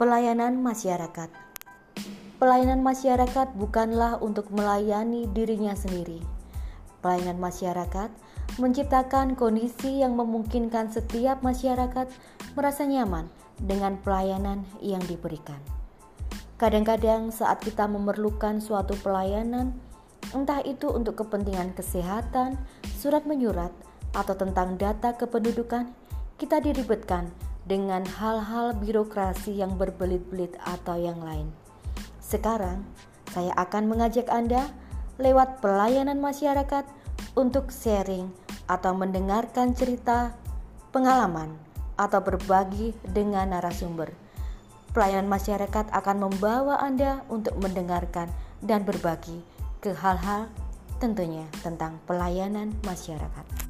Pelayanan masyarakat. Pelayanan masyarakat bukanlah untuk melayani dirinya sendiri. Pelayanan masyarakat menciptakan kondisi yang memungkinkan setiap masyarakat merasa nyaman dengan pelayanan yang diberikan. Kadang-kadang, saat kita memerlukan suatu pelayanan, entah itu untuk kepentingan kesehatan, surat menyurat, atau tentang data kependudukan, kita diribetkan dengan hal-hal birokrasi yang berbelit-belit atau yang lain. Sekarang, saya akan mengajak Anda lewat pelayanan masyarakat untuk sharing atau mendengarkan cerita, pengalaman, atau berbagi dengan narasumber. Pelayanan masyarakat akan membawa Anda untuk mendengarkan dan berbagi ke hal-hal tentunya tentang pelayanan masyarakat.